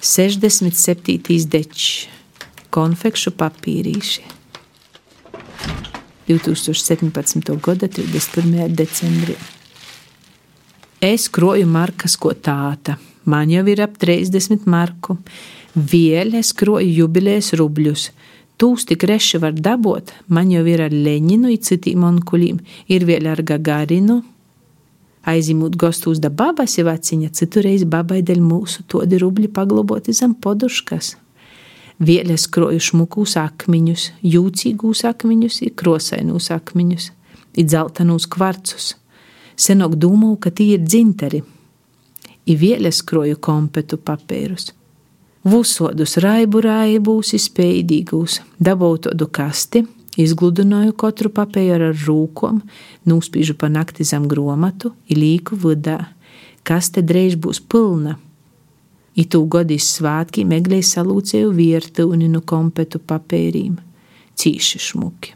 67. dečs, konfekšu papīrīši. 2017. gada 31. decembrī. Es kroju markas, ko tāta. Man jau ir ap 30 marku. Vēl es kroju jubilejas rubļus. Tūs tik reši var dabūt, man jau ir ar Leņinu, citiem onkuļiem, ir vēl ar Gagarinu. Aizimūt gostus da babas jau aciņa, citurreiz babai dēļ mūsu todi rubļi pagloboti zem poduškas. Vēl es kroju šmukus akmeņus, jūcīgus akmeņus, krosainus akmeņus, idzeltanus kvarcus. Senāk domāju, ka tie ir dzintari. I vēl es kroju kompetu papīrus. Vusodus raibu raibūs, spējīgus, dabūtu tādu kasti, izgludināju katru papīru ar rūkom, nūspīžu pa nakti zem gromatu, ilīku vadā. Kaste drīz būs pilna Itū godīs svātki meglēja salūcēju viertūni no kompetu papērīm. Cīši šmuki.